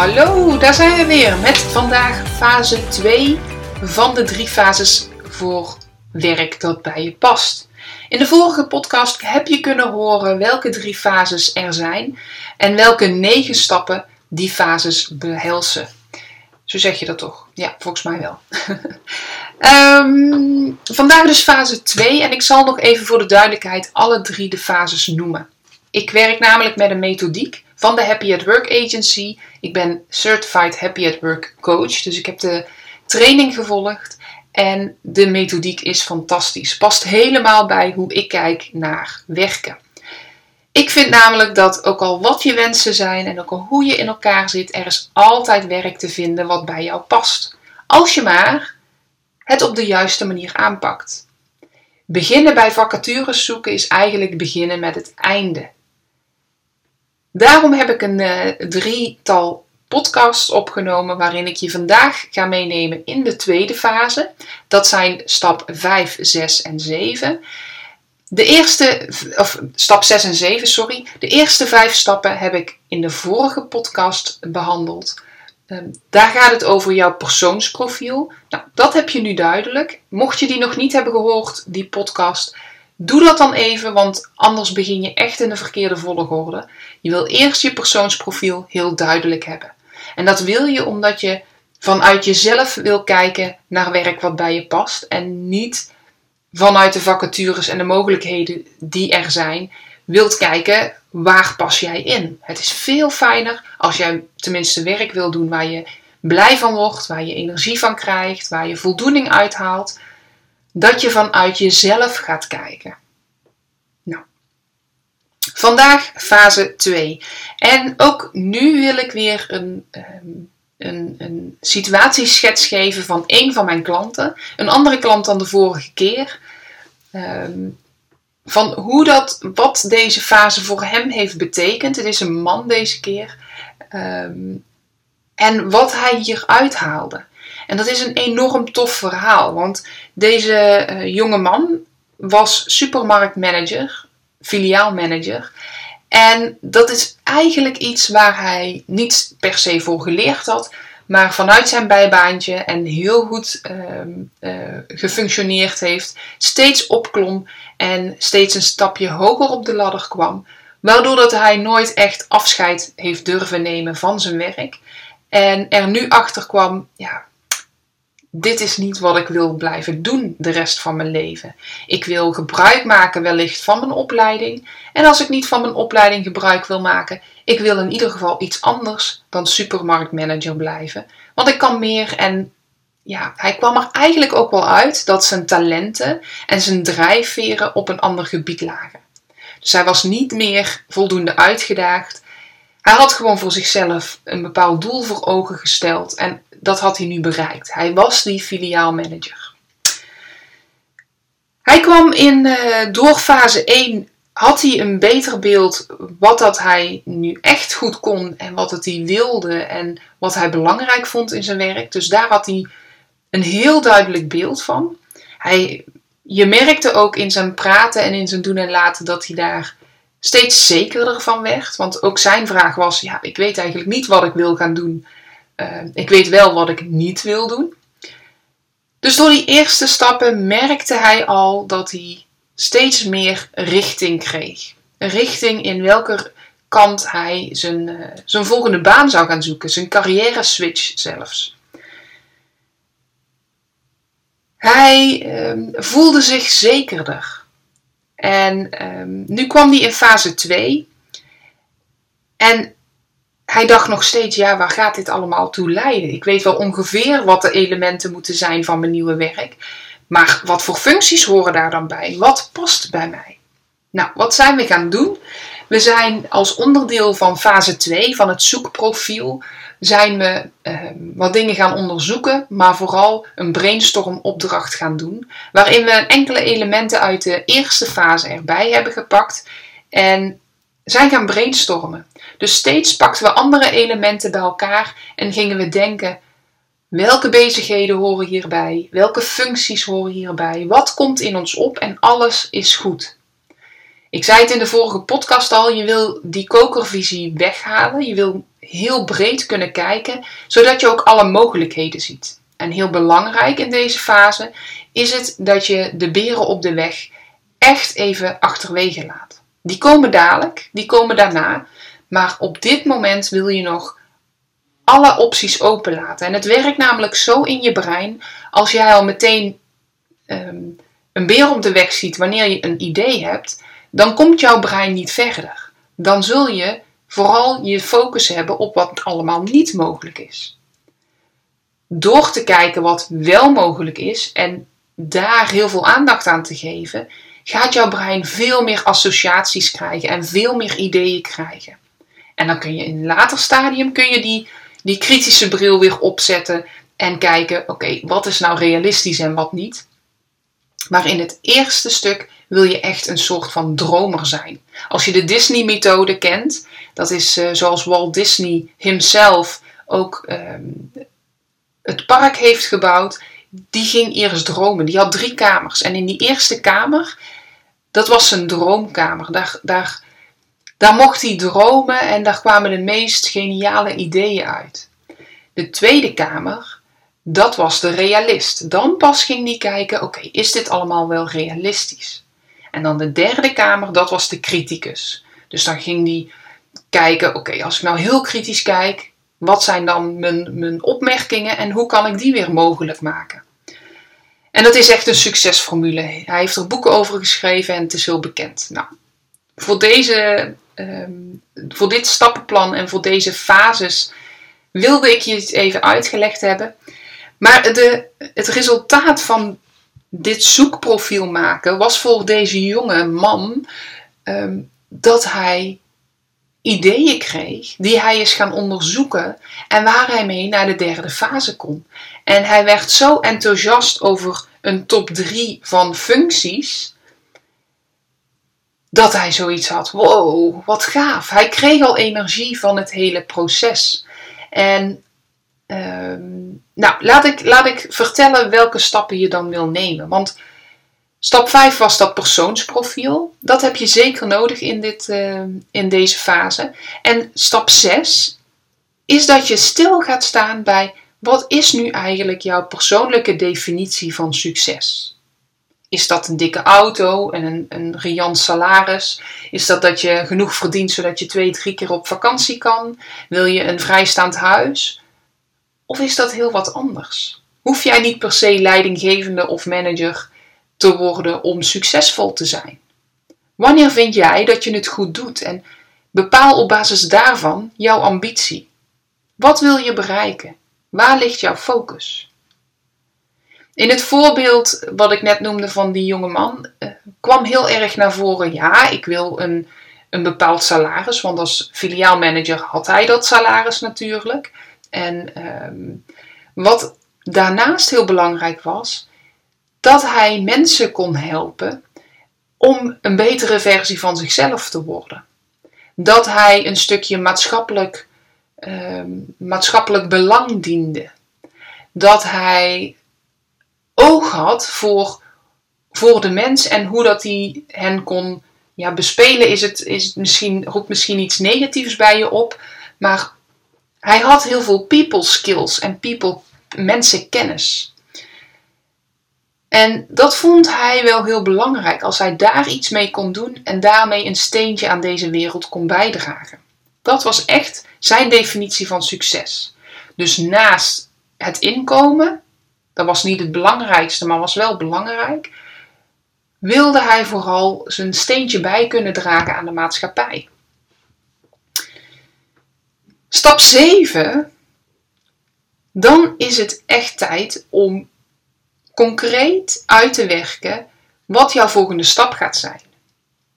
Hallo, daar zijn we weer met vandaag fase 2 van de drie fases voor werk dat bij je past. In de vorige podcast heb je kunnen horen welke drie fases er zijn en welke negen stappen die fases behelzen. Zo zeg je dat toch? Ja, volgens mij wel. um, vandaag dus fase 2 en ik zal nog even voor de duidelijkheid alle drie de fases noemen. Ik werk namelijk met een methodiek van de Happy at Work Agency. Ik ben Certified Happy at Work Coach, dus ik heb de training gevolgd. En de methodiek is fantastisch. Past helemaal bij hoe ik kijk naar werken. Ik vind namelijk dat ook al wat je wensen zijn en ook al hoe je in elkaar zit, er is altijd werk te vinden wat bij jou past. Als je maar het op de juiste manier aanpakt. Beginnen bij vacatures zoeken is eigenlijk beginnen met het einde. Daarom heb ik een uh, drietal podcasts opgenomen waarin ik je vandaag ga meenemen in de tweede fase. Dat zijn stap 5, 6 en 7. De eerste, of stap 6 en 7, sorry. De eerste vijf stappen heb ik in de vorige podcast behandeld. Um, daar gaat het over jouw persoonsprofiel. Nou, dat heb je nu duidelijk. Mocht je die nog niet hebben gehoord, die podcast, Doe dat dan even, want anders begin je echt in de verkeerde volgorde. Je wil eerst je persoonsprofiel heel duidelijk hebben. En dat wil je omdat je vanuit jezelf wil kijken naar werk wat bij je past en niet vanuit de vacatures en de mogelijkheden die er zijn wilt kijken waar pas jij in. Het is veel fijner als jij tenminste werk wil doen waar je blij van wordt, waar je energie van krijgt, waar je voldoening uithaalt dat je vanuit jezelf gaat kijken. Nou, vandaag fase 2. En ook nu wil ik weer een, ehm, een, een situatieschets geven van een van mijn klanten. Een andere klant dan de vorige keer. Ehm, van hoe dat, wat deze fase voor hem heeft betekend. Het is een man deze keer. Ehm, en wat hij hier uithaalde. En dat is een enorm tof verhaal, want deze uh, jonge man was supermarktmanager, filiaalmanager. En dat is eigenlijk iets waar hij niet per se voor geleerd had, maar vanuit zijn bijbaantje en heel goed uh, uh, gefunctioneerd heeft, steeds opklom en steeds een stapje hoger op de ladder kwam. Waardoor dat hij nooit echt afscheid heeft durven nemen van zijn werk. En er nu achter kwam, ja, dit is niet wat ik wil blijven doen de rest van mijn leven. Ik wil gebruik maken wellicht van mijn opleiding. En als ik niet van mijn opleiding gebruik wil maken, ik wil in ieder geval iets anders dan supermarktmanager blijven. Want ik kan meer en ja, hij kwam er eigenlijk ook wel uit dat zijn talenten en zijn drijfveren op een ander gebied lagen. Dus hij was niet meer voldoende uitgedaagd. Hij had gewoon voor zichzelf een bepaald doel voor ogen gesteld en dat had hij nu bereikt. Hij was die filiaalmanager. Hij kwam in, uh, door fase 1 had hij een beter beeld wat dat hij nu echt goed kon en wat het hij wilde en wat hij belangrijk vond in zijn werk. Dus daar had hij een heel duidelijk beeld van. Hij, je merkte ook in zijn praten en in zijn doen en laten dat hij daar steeds zekerder van werd. Want ook zijn vraag was: ja, ik weet eigenlijk niet wat ik wil gaan doen. Uh, ik weet wel wat ik niet wil doen. Dus door die eerste stappen merkte hij al dat hij steeds meer richting kreeg. Een richting in welke kant hij zijn, uh, zijn volgende baan zou gaan zoeken, zijn carrière switch zelfs. Hij uh, voelde zich zekerder. En ehm, nu kwam hij in fase 2. En hij dacht nog steeds, ja, waar gaat dit allemaal toe leiden? Ik weet wel ongeveer wat de elementen moeten zijn van mijn nieuwe werk. Maar wat voor functies horen daar dan bij? Wat past bij mij? Nou, wat zijn we gaan doen? We zijn als onderdeel van fase 2 van het zoekprofiel zijn we ehm, wat dingen gaan onderzoeken, maar vooral een brainstorm opdracht gaan doen, waarin we enkele elementen uit de eerste fase erbij hebben gepakt en zijn gaan brainstormen. Dus steeds pakten we andere elementen bij elkaar en gingen we denken: welke bezigheden horen hierbij? Welke functies horen hierbij? Wat komt in ons op? En alles is goed. Ik zei het in de vorige podcast al: je wil die kokervisie weghalen. Je wil heel breed kunnen kijken, zodat je ook alle mogelijkheden ziet. En heel belangrijk in deze fase is het dat je de beren op de weg echt even achterwege laat. Die komen dadelijk, die komen daarna, maar op dit moment wil je nog alle opties openlaten. En het werkt namelijk zo in je brein, als jij al meteen ehm, een beer op de weg ziet wanneer je een idee hebt, dan komt jouw brein niet verder. Dan zul je vooral je focus hebben op wat allemaal niet mogelijk is. Door te kijken wat wel mogelijk is en daar heel veel aandacht aan te geven, gaat jouw brein veel meer associaties krijgen en veel meer ideeën krijgen. En dan kun je in een later stadium kun je die, die kritische bril weer opzetten en kijken, oké, wat is nou realistisch en wat niet. Maar in het eerste stuk wil je echt een soort van dromer zijn. Als je de Disney-methode kent, dat is uh, zoals Walt Disney himself ook ehm, het park heeft gebouwd. Die ging eerst dromen. Die had drie kamers. En in die eerste kamer, dat was zijn droomkamer. Daar, daar, daar mocht hij dromen en daar kwamen de meest geniale ideeën uit. De tweede kamer, dat was de realist. Dan pas ging hij kijken: oké, is dit allemaal wel realistisch? En dan de derde kamer, dat was de criticus. Dus dan ging hij kijken: oké, als ik nou heel kritisch kijk, wat zijn dan mijn, mijn opmerkingen en hoe kan ik die weer mogelijk maken? En dat is echt een succesformule. Hij heeft er boeken over geschreven en het is heel bekend. Nou, voor, deze, ehm, voor dit stappenplan en voor deze fases wilde ik je het even uitgelegd hebben. Maar de, het resultaat van dit zoekprofiel maken was voor deze jonge man ehm, dat hij ideeën kreeg die hij is gaan onderzoeken en waar hij mee naar de derde fase kon. En hij werd zo enthousiast over een top 3 van functies dat hij zoiets had: wow, wat gaaf. Hij kreeg al energie van het hele proces. En Ehm, nou, laat ik, laat ik vertellen welke stappen je dan wil nemen. Want stap 5 was dat persoonsprofiel. Dat heb je zeker nodig in, dit, ehm, in deze fase. En stap 6 is dat je stil gaat staan bij wat is nu eigenlijk jouw persoonlijke definitie van succes? Is dat een dikke auto en een, een riant salaris? Is dat dat je genoeg verdient zodat je twee, drie keer op vakantie kan? Wil je een vrijstaand huis? Of is dat heel wat anders? Hoef jij niet per se leidinggevende of manager te worden om succesvol te zijn? Wanneer vind jij dat je het goed doet en bepaal op basis daarvan jouw ambitie? Wat wil je bereiken? Waar ligt jouw focus? In het voorbeeld wat ik net noemde van die jonge man eh, kwam heel erg naar voren: ja, ik wil een, een bepaald salaris, want als filiaalmanager had hij dat salaris natuurlijk. En ehm, wat daarnaast heel belangrijk was, dat hij mensen kon helpen om een betere versie van zichzelf te worden. Dat hij een stukje maatschappelijk, ehm, maatschappelijk belang diende. Dat hij oog had voor, voor de mens en hoe dat hij hen kon ja, bespelen. Is het, is misschien, roept misschien iets negatiefs bij je op, maar hij had heel veel people skills en people mensenkennis. En dat vond hij wel heel belangrijk als hij daar iets mee kon doen en daarmee een steentje aan deze wereld kon bijdragen. Dat was echt zijn definitie van succes. Dus naast het inkomen, dat was niet het belangrijkste, maar was wel belangrijk, wilde hij vooral zijn steentje bij kunnen dragen aan de maatschappij. Stap 7, dan is het echt tijd om concreet uit te werken wat jouw volgende stap gaat zijn.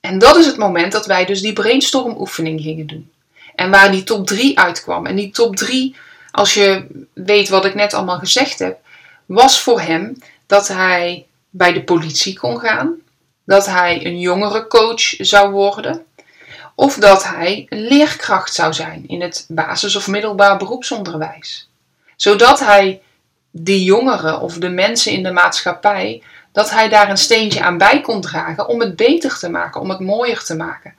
En dat is het moment dat wij dus die brainstorm oefening gingen doen. En waar die top 3 uitkwam. En die top 3, als je weet wat ik net allemaal gezegd heb, was voor hem dat hij bij de politie kon gaan, dat hij een jongerencoach zou worden, of dat hij een leerkracht zou zijn in het basis- of middelbaar beroepsonderwijs. Zodat hij die jongeren of de mensen in de maatschappij, dat hij daar een steentje aan bij kon dragen om het beter te maken, om het mooier te maken.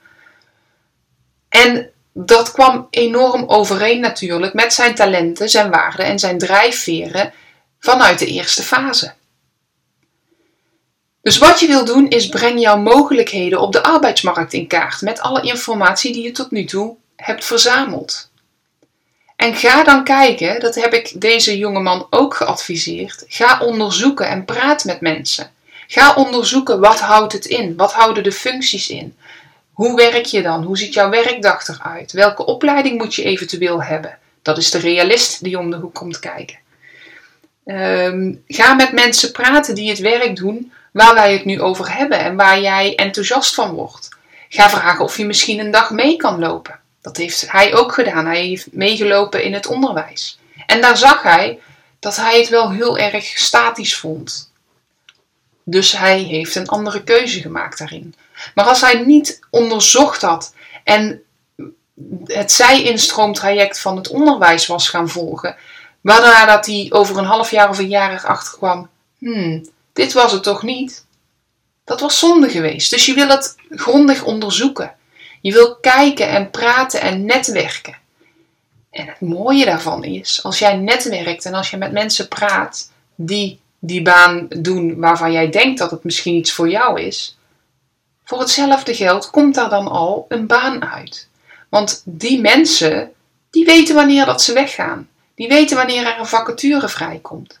En dat kwam enorm overeen natuurlijk met zijn talenten, zijn waarden en zijn drijfveren vanuit de eerste fase. Dus wat je wil doen is breng jouw mogelijkheden op de arbeidsmarkt in kaart met alle informatie die je tot nu toe hebt verzameld. En ga dan kijken, dat heb ik deze jongeman ook geadviseerd. Ga onderzoeken en praat met mensen. Ga onderzoeken wat houdt het in? Wat houden de functies in? Hoe werk je dan? Hoe ziet jouw werkdag eruit? Welke opleiding moet je eventueel hebben? Dat is de realist die om de hoek komt kijken. Ehm, ga met mensen praten die het werk doen waar wij het nu over hebben en waar jij enthousiast van wordt. Ga vragen of je misschien een dag mee kan lopen. Dat heeft hij ook gedaan. Hij heeft meegelopen in het onderwijs. En daar zag hij dat hij het wel heel erg statisch vond. Dus hij heeft een andere keuze gemaakt daarin. Maar als hij niet onderzocht had en het zij-instroomtraject van het onderwijs was gaan volgen, waarna dat hij over een half jaar of een jaar erachter kwam: hmm, dit was het toch niet? Dat was zonde geweest. Dus je wil het grondig onderzoeken. Je wil kijken en praten en netwerken. En het mooie daarvan is, als jij netwerkt en als je met mensen praat die die baan doen waarvan jij denkt dat het misschien iets voor jou is, voor hetzelfde geld komt daar dan al een baan uit. Want die mensen, die weten wanneer dat ze weggaan. Die weten wanneer er een vacature vrijkomt.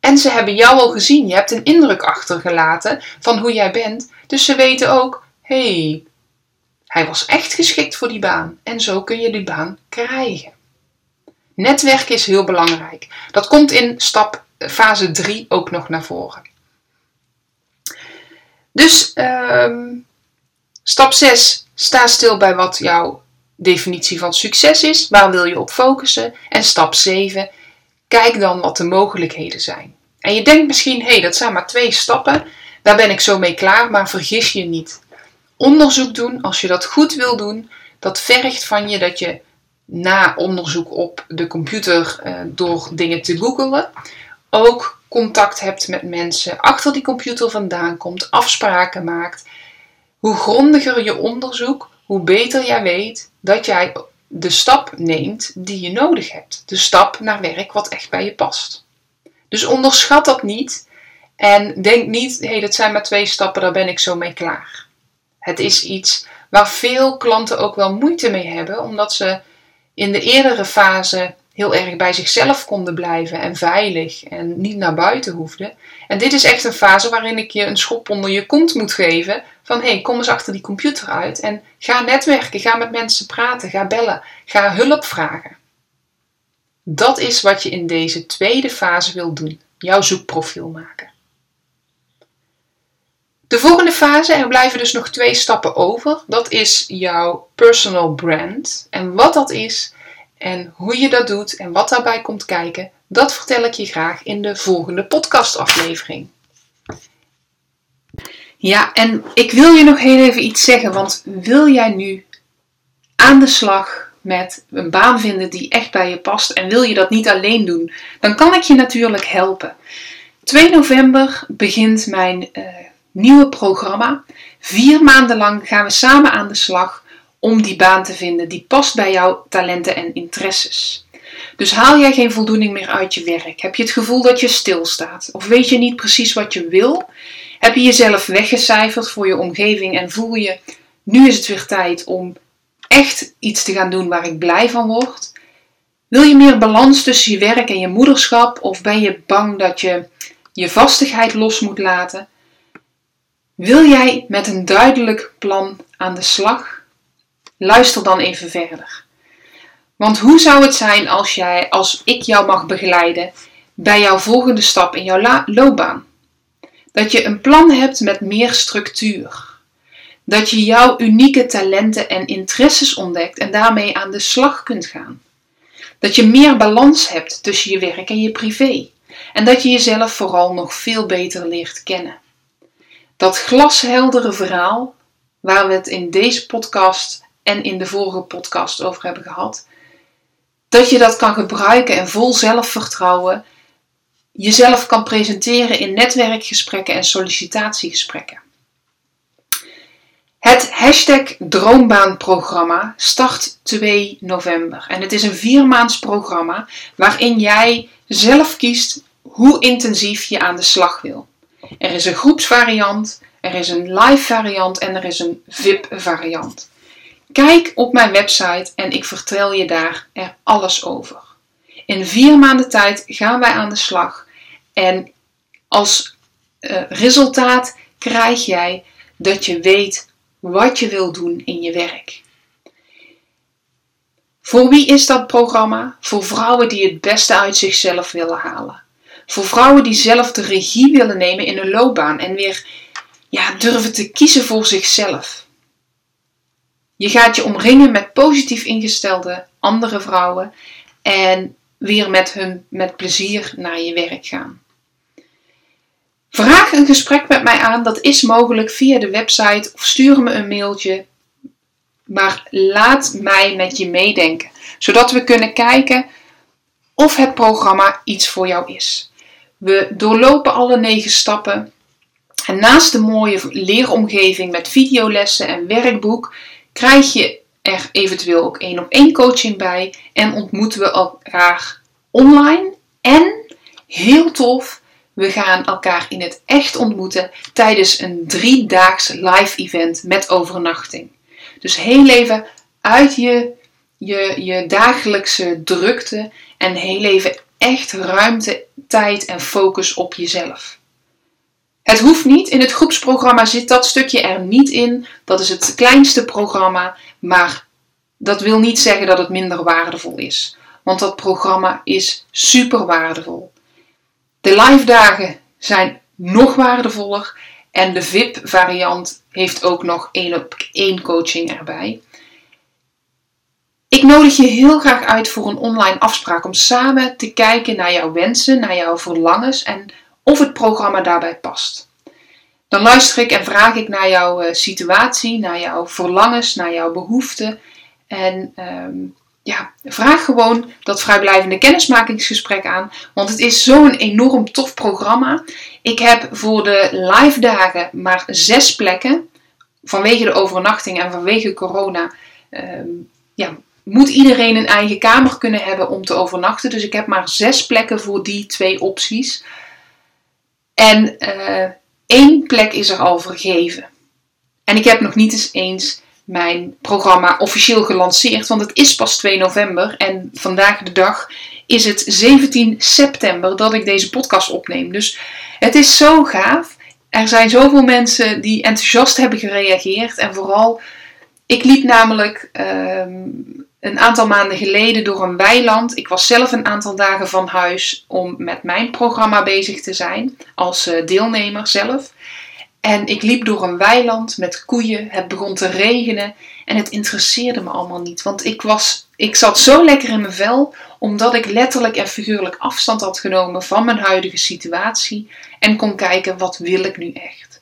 En ze hebben jou al gezien. Je hebt een indruk achtergelaten van hoe jij bent. Dus ze weten ook, hey, hij was echt geschikt voor die baan. En zo kun je die baan krijgen. Netwerken is heel belangrijk. Dat komt in stap fase 3 ook nog naar voren. Dus ehm, stap 6, sta stil bij wat jouw definitie van succes is. Waar wil je op focussen? En stap 7, kijk dan wat de mogelijkheden zijn. En je denkt misschien, hé, hey, dat zijn maar twee stappen, daar ben ik zo mee klaar, maar vergis je niet. Onderzoek doen, als je dat goed wil doen, dat vergt van je dat je na onderzoek op de computer eh, door dingen te googelen, ook contact hebt met mensen, achter die computer vandaan komt, afspraken maakt. Hoe grondiger je onderzoek, hoe beter jij weet dat jij de stap neemt die je nodig hebt. De stap naar werk wat echt bij je past. Dus onderschat dat niet en denk niet, hé, hey, dat zijn maar twee stappen, daar ben ik zo mee klaar. Het is iets waar veel klanten ook wel moeite mee hebben, omdat ze in de eerdere fase heel erg bij zichzelf konden blijven en veilig en niet naar buiten hoefden. En dit is echt een fase waarin ik je een schop onder je kont moet geven van hey, kom eens achter die computer uit en ga netwerken, ga met mensen praten, ga bellen, ga hulp vragen. Dat is wat je in deze tweede fase wil doen, jouw zoekprofiel maken. De volgende fase, er blijven dus nog twee stappen over, dat is jouw personal brand. En wat dat is en hoe je dat doet en wat daarbij komt kijken, dat vertel ik je graag in de volgende podcastaflevering. Ja, en ik wil je nog heel even iets zeggen, want wil jij nu aan de slag met een baan vinden die echt bij je past en wil je dat niet alleen doen, dan kan ik je natuurlijk helpen. 2 november begint mijn uh, nieuwe programma. Vier maanden lang gaan we samen aan de slag om die baan te vinden die past bij jouw talenten en interesses. Dus haal jij geen voldoening meer uit je werk? Heb je het gevoel dat je stilstaat? Of weet je niet precies wat je wil? Heb je jezelf weggecijferd voor je omgeving en voel je, nu is het weer tijd om echt iets te gaan doen waar ik blij van word? Wil je meer balans tussen je werk en je moederschap? Of ben je bang dat je je vastigheid los moet laten? Wil jij met een duidelijk plan aan de slag? Luister dan even verder. Want hoe zou het zijn als jij, als ik jou mag begeleiden bij jouw volgende stap in jouw loopbaan? Dat je een plan hebt met meer structuur. Dat je jouw unieke talenten en interesses ontdekt en daarmee aan de slag kunt gaan. Dat je meer balans hebt tussen je werk en je privé. En dat je jezelf vooral nog veel beter leert kennen. Dat glasheldere verhaal, waar we het in deze podcast en in de vorige podcast over hebben gehad, dat je dat kan gebruiken en vol zelfvertrouwen jezelf kan presenteren in netwerkgesprekken en sollicitatiegesprekken. Het hashtag Droombaanprogramma start 2 november. En het is een viermaands programma waarin jij zelf kiest hoe intensief je aan de slag wil. Er is een groepsvariant, er is een live variant en er is een VIP variant. Kijk op mijn website en ik vertel je daar er alles over. In vier maanden tijd gaan wij aan de slag en als uh, resultaat krijg jij dat je weet wat je wil doen in je werk. Voor wie is dat programma? Voor vrouwen die het beste uit zichzelf willen halen. Voor vrouwen die zelf de regie willen nemen in hun loopbaan en weer ja, durven te kiezen voor zichzelf. Je gaat je omringen met positief ingestelde andere vrouwen en weer met hun met plezier naar je werk gaan. Vraag een gesprek met mij aan, dat is mogelijk via de website of stuur me een mailtje. Maar laat mij met je meedenken, zodat we kunnen kijken of het programma iets voor jou is. We doorlopen alle negen stappen en naast de mooie leeromgeving met videolessen en werkboek krijg je er eventueel ook één op één coaching bij en ontmoeten we elkaar online en heel tof we gaan elkaar in het echt ontmoeten tijdens een driedaags live event met overnachting. Dus heel even uit je, je, je dagelijkse drukte en heel even echt ruimte, tijd en focus op jezelf. Het hoeft niet, in het groepsprogramma zit dat stukje er niet in. Dat is het kleinste programma, maar dat wil niet zeggen dat het minder waardevol is. Want dat programma is super waardevol. De live dagen zijn nog waardevoller en de VIP variant heeft ook nog één op één coaching erbij. Ik nodig je heel graag uit voor een online afspraak om samen te kijken naar jouw wensen, naar jouw verlangens en of het programma daarbij past. Dan luister ik en vraag ik naar jouw eh, situatie, naar jouw verlangens, naar jouw behoeften en um, ja, vraag gewoon dat vrijblijvende kennismakingsgesprek aan. Want het is zo'n enorm tof programma. Ik heb voor de live dagen maar zes plekken. Vanwege de overnachting en vanwege corona. Ehm, ja, moet iedereen een eigen kamer kunnen hebben om te overnachten. Dus ik heb maar zes plekken voor die twee opties. En uh, één plek is er al vergeven. En ik heb nog niet eens eens mijn programma officieel gelanceerd, want het is pas 2 november en vandaag de dag is het 17 september dat ik deze podcast opneem. Dus het is zo gaaf. Er zijn zoveel mensen die enthousiast hebben gereageerd en vooral, ik liep namelijk ehm, een aantal maanden geleden door een weiland. Ik was zelf een aantal dagen van huis om met mijn programma bezig te zijn als eh, deelnemer zelf. En ik liep door een weiland met koeien. Het begon te regenen. En het interesseerde me allemaal niet. Want ik, was, ik zat zo lekker in mijn vel. Omdat ik letterlijk en figuurlijk afstand had genomen van mijn huidige situatie. En kon kijken, wat wil ik nu echt?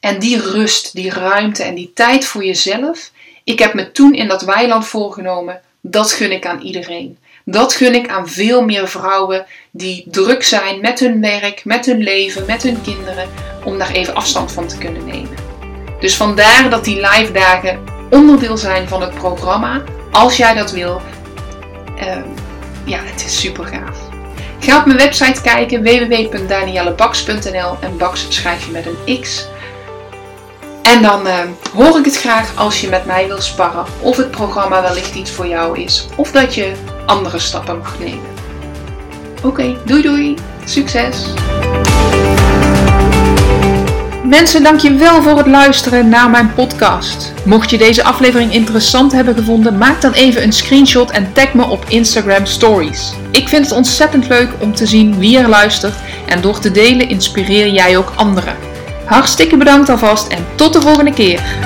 En die rust, die ruimte en die tijd voor jezelf. Ik heb me toen in dat weiland voorgenomen. Dat gun ik aan iedereen. Dat gun ik aan veel meer vrouwen die druk zijn met hun werk, met hun leven, met hun kinderen, om daar even afstand van te kunnen nemen. Dus vandaar dat die live dagen onderdeel zijn van het programma. Als jij dat wil, uh, ja, het is super gaaf. Ga op mijn website kijken www.daniellebaks.nl en Baks schrijf je met een X. En dan uh, hoor ik het graag als je met mij wil sparren of het programma wellicht iets voor jou is of dat je andere stappen mag nemen. Oké, doei doei. Succes! Mensen, dankjewel voor het luisteren naar mijn podcast. Mocht je deze aflevering interessant hebben gevonden, maak dan even een screenshot en tag me op Instagram Stories. Ik vind het ontzettend leuk om te zien wie er luistert en door te delen inspireer jij ook anderen. Hartstikke bedankt alvast en tot de volgende keer.